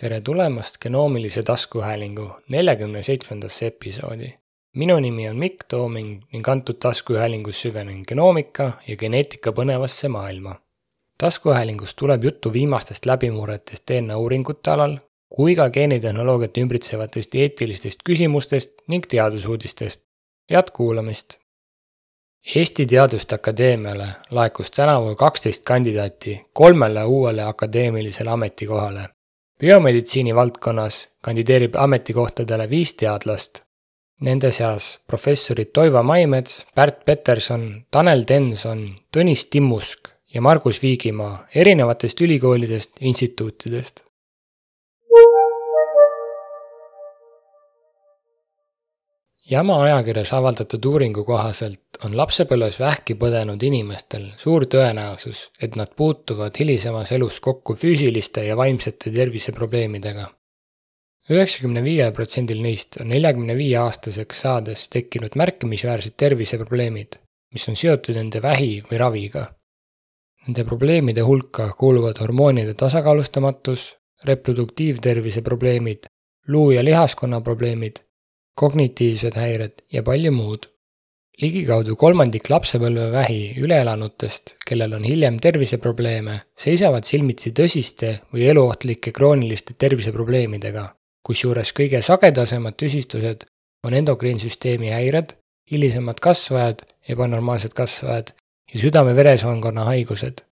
tere tulemast genoomilise taskuhäälingu neljakümne seitsmendasse episoodi. minu nimi on Mikk Tooming ning antud taskuhäälingus süvenen genoomika ja geneetika põnevasse maailma. taskuhäälingus tuleb juttu viimastest läbimurretest DNA uuringute alal kui ka geenitehnoloogiat ümbritsevatest eetilistest küsimustest ning teadusuudistest. head kuulamist! Eesti Teaduste Akadeemiale laekus tänavu kaksteist kandidaati kolmele uuele akadeemilisele ametikohale biomeditsiini valdkonnas kandideerib ametikohtadele viis teadlast. Nende seas professorid Toivo Maimets, Pärt Peterson, Tanel Tenson, Tõnis Timmusk ja Margus Viigimaa erinevatest ülikoolidest, instituutidest. Jama ajakirjas avaldatud uuringu kohaselt on lapsepõlves vähki põdenud inimestel suur tõenäosus, et nad puutuvad hilisemas elus kokku füüsiliste ja vaimsete terviseprobleemidega. üheksakümne viiel protsendil neist on neljakümne viie aastaseks saades tekkinud märkimisväärsed terviseprobleemid, mis on seotud nende vähi või raviga. Nende probleemide hulka kuuluvad hormoonide tasakaalustamatus, reproduktiivtervise probleemid, luu- ja lihaskonna probleemid kognitiivsed häired ja palju muud. ligikaudu kolmandik lapsepõlvevähi üleelanutest, kellel on hiljem terviseprobleeme, seisavad silmitsi tõsiste või eluohtlike krooniliste terviseprobleemidega, kusjuures kõige sagedasemad tüsistused on endokriinsüsteemi häired, hilisemad kasvajad, ebanormaalsed kasvajad ja südame-veresoonkonna haigused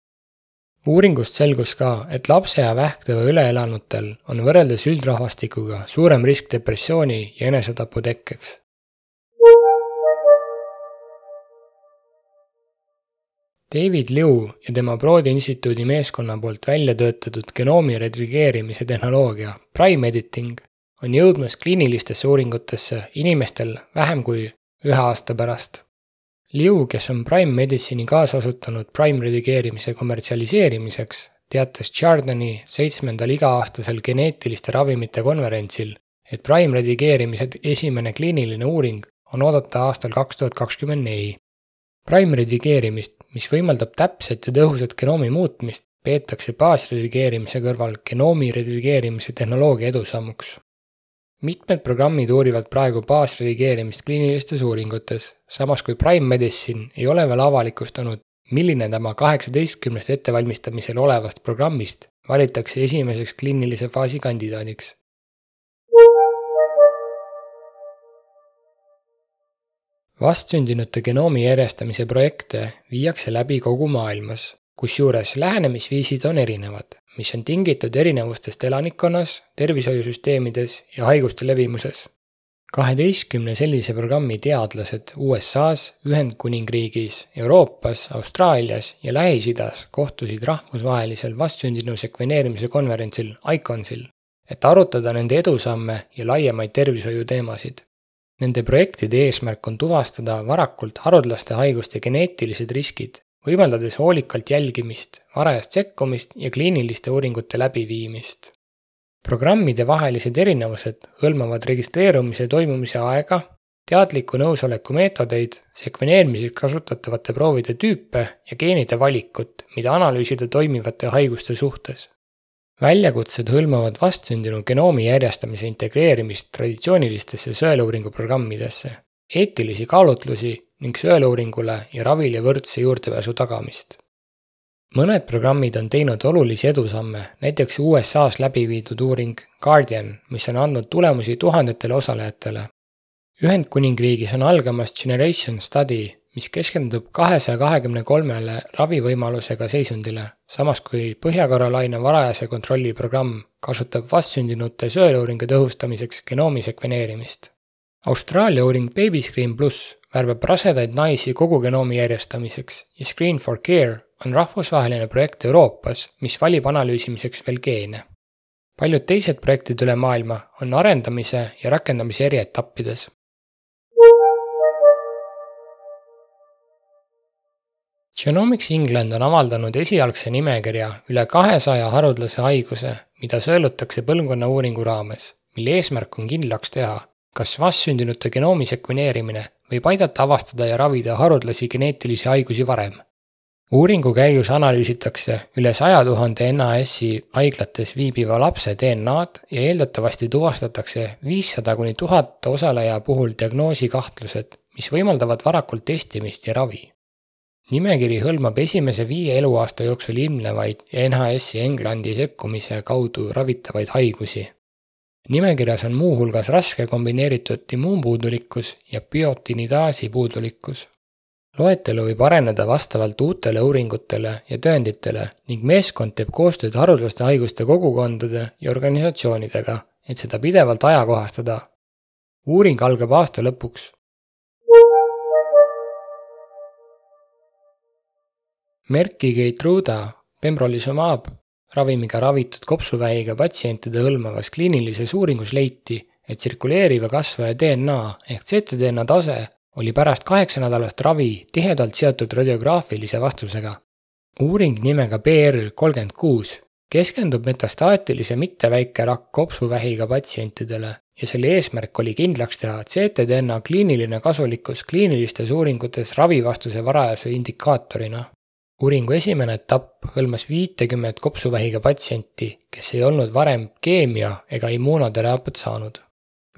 uuringust selgus ka, et lapse ja vähktõve üleelanutel on võrreldes üldrahvastikuga suurem risk depressiooni ja enesetapu tekkeks. David Liu ja tema Broadi instituudi meeskonna poolt välja töötatud genoomi redrigeerimise tehnoloogia Prime Editing on jõudmas kliinilistesse uuringutesse inimestel vähem kui ühe aasta pärast Liu, kes on Prime Medicine'i kaasasutanud Prime redigeerimise kommertsialiseerimiseks, teatas Chardani seitsmendal iga-aastasel geneetiliste ravimite konverentsil, et Prime redigeerimise esimene kliiniline uuring on oodata aastal kaks tuhat kakskümmend neli. Prime redigeerimist, mis võimaldab täpset ja tõhusat genoomi muutmist, peetakse baasredigeerimise kõrval genoomi redigeerimise tehnoloogia edusammuks mitmed programmid uurivad praegu baasredigeerimist kliinilistes uuringutes, samas kui Prime Medicine ei ole veel avalikustanud, milline tema kaheksateistkümnest ettevalmistamisel olevast programmist valitakse esimeseks kliinilise faasi kandidaadiks. vastsündinute genoomi järjestamise projekte viiakse läbi kogu maailmas, kusjuures lähenemisviisid on erinevad mis on tingitud erinevustest elanikkonnas, tervishoiusüsteemides ja haiguste levimuses. kaheteistkümne sellise programmi teadlased USA-s, Ühendkuningriigis, Euroopas, Austraalias ja Lähis-Idas kohtusid rahvusvahelisel vastsündinu sekveneerimise konverentsil ICONSil, et arutada nende edusamme ja laiemaid tervishoiuteemasid. Nende projektide eesmärk on tuvastada varakult haruldaste haiguste geneetilised riskid võimaldades hoolikalt jälgimist, varajast sekkumist ja kliiniliste uuringute läbiviimist. programmide vahelised erinevused hõlmavad registreerumise toimumise aega, teadliku nõusoleku meetodeid, sekveneerimiseks kasutatavate proovide tüüpe ja geenide valikut, mida analüüsida toimivate haiguste suhtes. väljakutsed hõlmavad vastsündinu genoomi järjestamise integreerimist traditsioonilistesse sõeluuringu programmidesse, eetilisi kaalutlusi ning sõeluuringule ja ravile võrdse juurdepääsu tagamist. mõned programmid on teinud olulisi edusamme, näiteks USA-s läbi viidud uuring Guardian, mis on andnud tulemusi tuhandetele osalejatele. Ühendkuningriigis on algamas Generation Study, mis keskendub kahesaja kahekümne kolmele ravivõimalusega seisundile, samas kui Põhja-Carolina varajase kontrolli programm kasutab vastsündinute sõeluuringu tõhustamiseks genoomi sekveneerimist. Austraalia uuring Babyscreen pluss värbab rasedaid naisi kogu genoomi järjestamiseks ja Screen for Care on rahvusvaheline projekt Euroopas, mis valib analüüsimiseks veel geene. paljud teised projektid üle maailma on arendamise ja rakendamise eri etappides. Genomics England on avaldanud esialgse nimekirja üle kahesaja haruldase haiguse, mida sõelutakse põlvkonnauuringu raames, mille eesmärk on kindlaks teha, kas vastsündinute genoomi sekveneerimine võib aidata avastada ja ravida haruldasi geneetilisi haigusi varem. uuringu käigus analüüsitakse üle saja tuhande NAS-i haiglates viibiva lapse DNA-d ja eeldatavasti tuvastatakse viissada kuni tuhat osaleja puhul diagnoosikahtlused, mis võimaldavad varakult testimist ja ravi. nimekiri hõlmab esimese viie eluaasta jooksul ilmnevaid NHS-i Englandi sekkumise kaudu ravitavaid haigusi. Nimekirjas on muuhulgas raske kombineeritud immuunpuudulikkus ja biotinidaasi puudulikkus loetelu võib areneda vastavalt uutele uuringutele ja tõenditele ning meeskond teeb koostööd haruldaste haiguste kogukondade ja organisatsioonidega, et seda pidevalt ajakohastada. uuring algab aasta lõpuks. Merki Keitruda pembrolizumab ravimiga ravitud kopsuvähiga patsientide hõlmavas kliinilises uuringus leiti, et tsirkuleeriva kasvaja DNA ehk ctDNA tase oli pärast kaheksanädalast ravi tihedalt seotud radiograafilise vastusega. uuring nimega BR kolmkümmend kuus keskendub metastaatilise mitteväikerakk kopsuvähiga patsientidele ja selle eesmärk oli kindlaks teha CTDNA kliiniline kasulikkus kliinilistes uuringutes ravivastuse varajase indikaatorina. Uuringu esimene etapp hõlmas viitekümmet kopsuvähiga patsienti, kes ei olnud varem keemia- ega immuunoteraapiat saanud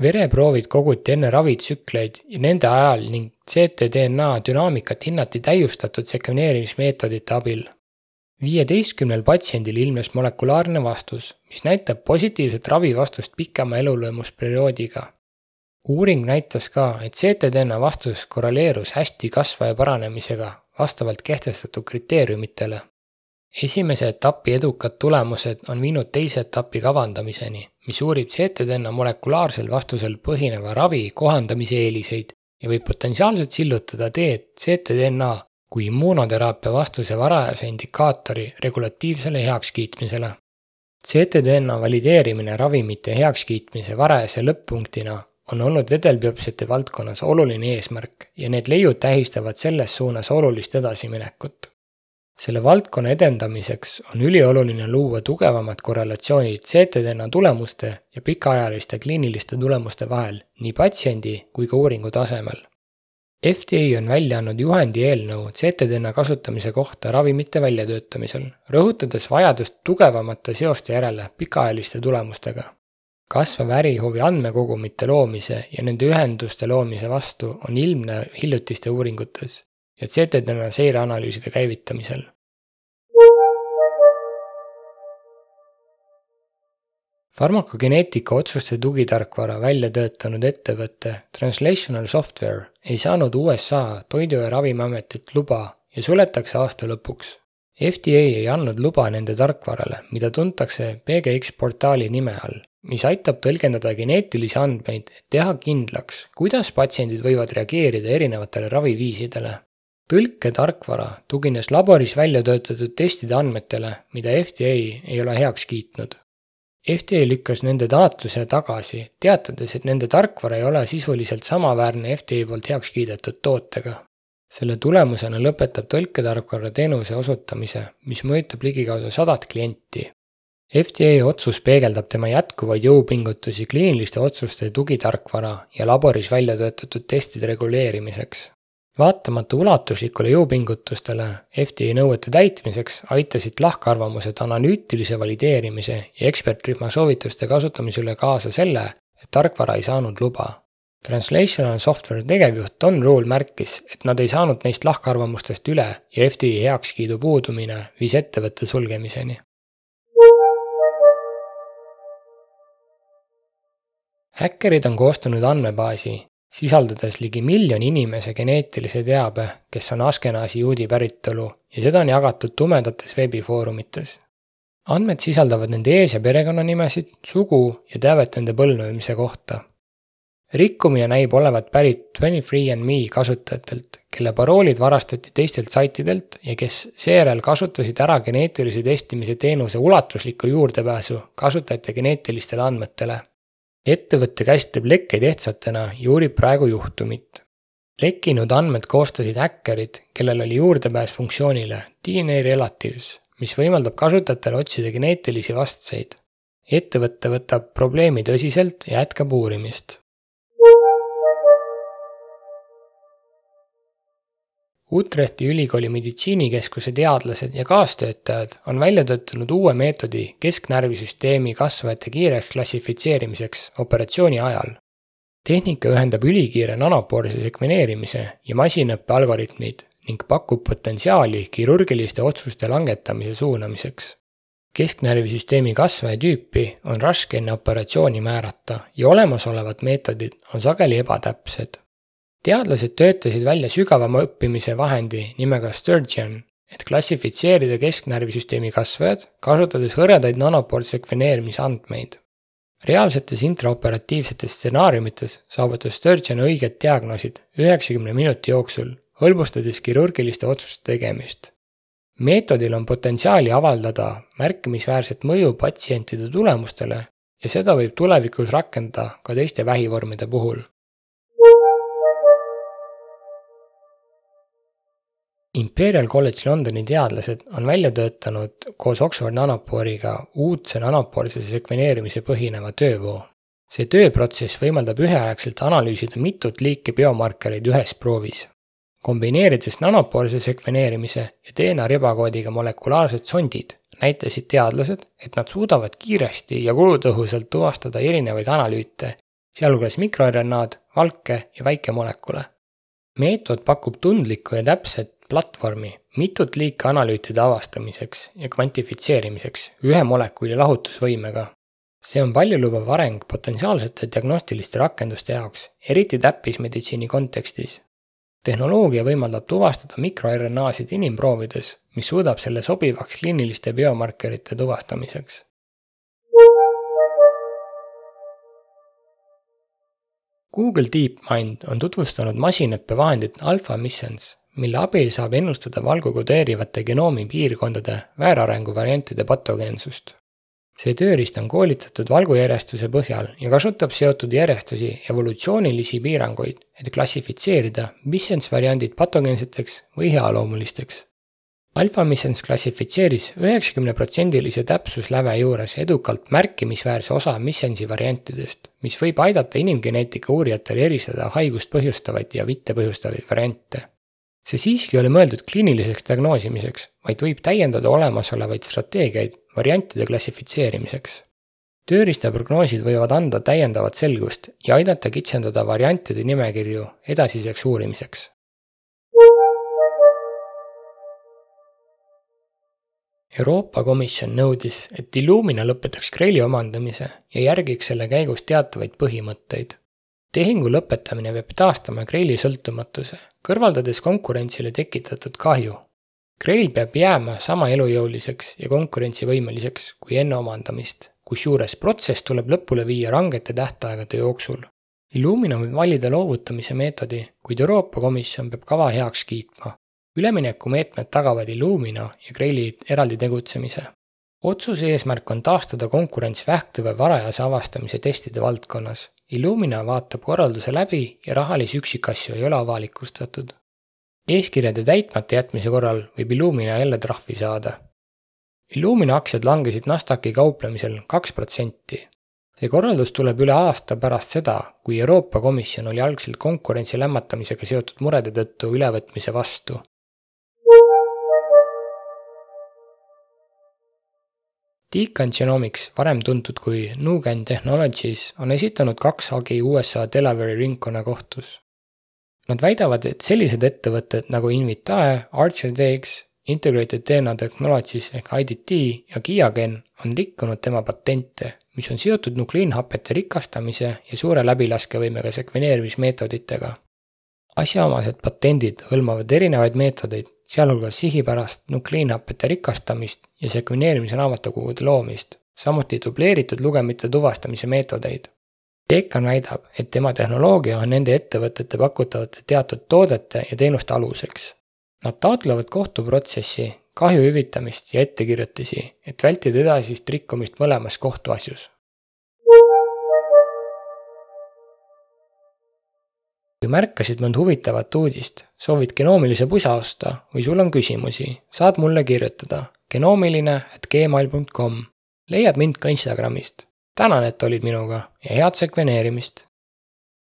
vereproovid koguti enne ravitsükleid ja nende ajal ning ctDNA dünaamikat hinnati täiustatud sekveneerimismeetodite abil. viieteistkümnel patsiendil ilmnes molekulaarne vastus, mis näitab positiivset ravivastust pikema elulõimusperioodiga. uuring näitas ka, et ctDNA vastus korreleerus hästi kasvaja paranemisega vastavalt kehtestatud kriteeriumitele. esimese etapi edukad tulemused on viinud teise etapi kavandamiseni mis uurib CTDNA molekulaarsel vastusel põhineva ravi kohandamise eeliseid ja võib potentsiaalselt sillutada teed CTDNA kui immuunoteraapia vastuse varajase indikaatori regulatiivsele heakskiitmisele. CTDNA valideerimine ravimite heakskiitmise varajase lõpp-punktina on olnud vedelbiopsiate valdkonnas oluline eesmärk ja need leiud tähistavad selles suunas olulist edasiminekut selle valdkonna edendamiseks on ülioluline luua tugevamad korrelatsioonid CTDNA tulemuste ja pikaajaliste kliiniliste tulemuste vahel nii patsiendi kui ka uuringu tasemel. FDA on välja andnud juhendi eelnõu CTDNA kasutamise kohta ravimite väljatöötamisel, rõhutades vajadust tugevamate seoste järele pikaajaliste tulemustega. Kasvav ärihuvi andmekogumite loomise ja nende ühenduste loomise vastu on ilmne hiljutiste uuringutes ja ZTD-na seireanalüüside käivitamisel. farmakogeneetika otsuste tugitarkvara välja töötanud ettevõte Translational Software ei saanud USA Toidu- ja Ravimiametilt luba ja suletakse aasta lõpuks. FDA ei andnud luba nende tarkvarale, mida tuntakse PGX portaali nime all, mis aitab tõlgendada geneetilisi andmeid, et teha kindlaks, kuidas patsiendid võivad reageerida erinevatele raviviisidele tõlketarkvara tugines laboris välja töötatud testide andmetele, mida FDA ei ole heaks kiitnud. FDA lükkas nende taotluse tagasi, teatades, et nende tarkvara ei ole sisuliselt samaväärne FDA poolt heaks kiidetud tootega. Selle tulemusena lõpetab tõlketarkvara teenuse osutamise, mis mõjutab ligikaudu sadat klienti. FDA otsus peegeldab tema jätkuvaid jõupingutusi kliiniliste otsuste tugitarkvara ja laboris välja töötatud testide reguleerimiseks vaatamata ulatuslikule jõupingutustele FDA nõuete täitmiseks aitasid lahkarvamused analüütilise valideerimise ja ekspertrühma soovituste kasutamise üle kaasa selle, et tarkvara ei saanud luba. Translational Software tegevjuht Don Rule märkis, et nad ei saanud neist lahkarvamustest üle ja FDA heakskiidu puudumine viis ettevõtte sulgemiseni. häkkerid on koostanud andmebaasi, sisaldades ligi miljoni inimese geneetilise teabe, kes on Askenazi juudi päritolu ja seda on jagatud tumedates veebifoorumites. andmed sisaldavad nende ees- ja perekonnanimesid, sugu ja teavet nende põlvnemise kohta. Rikkumine näib olevat pärit 23andMe kasutajatelt, kelle paroolid varastati teistelt saitidelt ja kes seejärel kasutasid ära geneetilise testimise teenuse ulatuslikku juurdepääsu kasutajate geneetilistele andmetele ettevõte käsitleb lekkeid ehtsatena ja uurib praegu juhtumit. lekkinud andmed koostasid häkkerid, kellel oli juurdepääs funktsioonile DNA relatives, mis võimaldab kasutajatel otsida geneetilisi vastseid. ettevõte võtab probleemi tõsiselt ja jätkab uurimist. Utrechti ülikooli meditsiinikeskuse teadlased ja kaastöötajad on välja töötanud uue meetodi kesknärvisüsteemi kasvajate kiireks klassifitseerimiseks operatsiooni ajal. tehnika ühendab ülikiire nanopoorse sekveneerimise ja masinõppe algoritmid ning pakub potentsiaali kirurgiliste otsuste langetamise suunamiseks. kesknärvisüsteemi kasvaja tüüpi on raske enne operatsiooni määrata ja olemasolevad meetodid on sageli ebatäpsed teadlased töötasid välja sügavama õppimise vahendi nimega Sturgeon, et klassifitseerida kesknärvisüsteemi kasvajad, kasutades hõredaid nanopoolse sekveneerimise andmeid. reaalsetes intraoperatiivsetes stsenaariumites saavutas Sturgeon õiged diagnoosid üheksakümne minuti jooksul, hõlbustades kirurgiliste otsuste tegemist. meetodil on potentsiaali avaldada märkimisväärset mõju patsientide tulemustele ja seda võib tulevikus rakendada ka teiste vähivormide puhul Imperial College Londoni teadlased on välja töötanud koos Oxford Nanopore'iga uudse nanopoolse sekveneerimise põhineva töövoo. see tööprotsess võimaldab üheaegselt analüüsida mitut liiki biomarkereid ühes proovis. kombineerides nanopoolse sekveneerimise ja DNA ribakoodiga molekulaarsed sondid, näitasid teadlased, et nad suudavad kiiresti ja kulutõhusalt tuvastada erinevaid analüüte, sealhulgas mikroRNA-d, valke ja väikemolekule. meetod pakub tundlikku ja täpset platvormi mitut liiki analüütide avastamiseks ja kvantifitseerimiseks ühe molekuli lahutusvõimega. see on paljulubav areng potentsiaalsete diagnostiliste rakenduste jaoks, eriti täppismeditsiini kontekstis. tehnoloogia võimaldab tuvastada mikroRNA-sid inimproovides, mis suudab selle sobivaks kliiniliste biomarkerite tuvastamiseks Google DeepMind on tutvustanud masinõppevahendit Alpha Missions, mille abil saab ennustada valgu kodeerivate genoomi piirkondade väärarengu variantide patogeensust. see tööriist on koolitatud valgujärjestuse põhjal ja kasutab seotud järjestusi evolutsioonilisi piiranguid, et klassifitseerida missense variandid patogeenseteks või healoomulisteks. Alfa Missense klassifitseeris üheksakümneprotsendilise täpsusläve juures edukalt märkimisväärse osa Missensi variantidest, mis võib aidata inimgeneetika uurijatel eristada haigust põhjustavaid ja mitte põhjustavaid variante see siiski ei ole mõeldud kliiniliseks diagnoosimiseks, vaid võib täiendada olemasolevaid strateegiaid variantide klassifitseerimiseks. tööriistaprognoosid võivad anda täiendavat selgust ja aidata kitsendada variantide nimekirju edasiseks uurimiseks. Euroopa Komisjon nõudis, et Illumina lõpetaks Graili omandamise ja järgiks selle käigus teatavaid põhimõtteid tehingu lõpetamine peab taastama Graili sõltumatuse, kõrvaldades konkurentsile tekitatud kahju. Grail peab jääma sama elujõuliseks ja konkurentsivõimeliseks kui enne omandamist, kusjuures protsess tuleb lõpule viia rangete tähtaegade jooksul. Illumina võib valida loovutamise meetodi, kuid Euroopa Komisjon peab kava heaks kiitma. üleminekumeetmed tagavad Illumina ja Graili eraldi tegutsemise. Otsuse eesmärk on taastada konkurents vähktõve varajase avastamise testide valdkonnas Illumina vaatab korralduse läbi ja rahalisi üksikasju ei ole avalikustatud. eeskirjade täitmata jätmise korral võib Illumina jälle trahvi saada. Illumina aktsiad langesid Nasdaqi kauplemisel kaks protsenti. see korraldus tuleb üle aasta pärast seda, kui Euroopa Komisjon oli algselt konkurentsi lämmatamisega seotud murede tõttu ülevõtmise vastu Deacon Genomics, varem tuntud kui Nugen Technologies, on esitanud kaks hagi USA Delaware'i ringkonnakohtus. Nad väidavad, et sellised ettevõtted nagu Invitae, ArcherDX, Integrated DNA Technologies ehk IDT ja Kiagen on rikkunud tema patente, mis on seotud nukleiinhapete rikastamise ja suure läbilaskevõimega sekveneerimismeetoditega. asjaomased patendid hõlmavad erinevaid meetodeid, sealhulgas sihipärast nukleiinhapete rikastamist ja sekveneerimise raamatukogude loomist, samuti dubleeritud lugemite tuvastamise meetodeid. Dekan väidab, et tema tehnoloogia on nende ettevõtete pakutavate teatud toodete ja teenuste aluseks. Nad taotlevad kohtuprotsessi, kahju hüvitamist ja ettekirjutusi, et vältida edasist rikkumist mõlemas kohtuasjus kui märkasid mõnd huvitavat uudist, soovid genoomilise pusa osta või sul on küsimusi, saad mulle kirjutada genoomiline at gmail.com. leiad mind ka Instagramist. tänan, et olid minuga ja head sekveneerimist!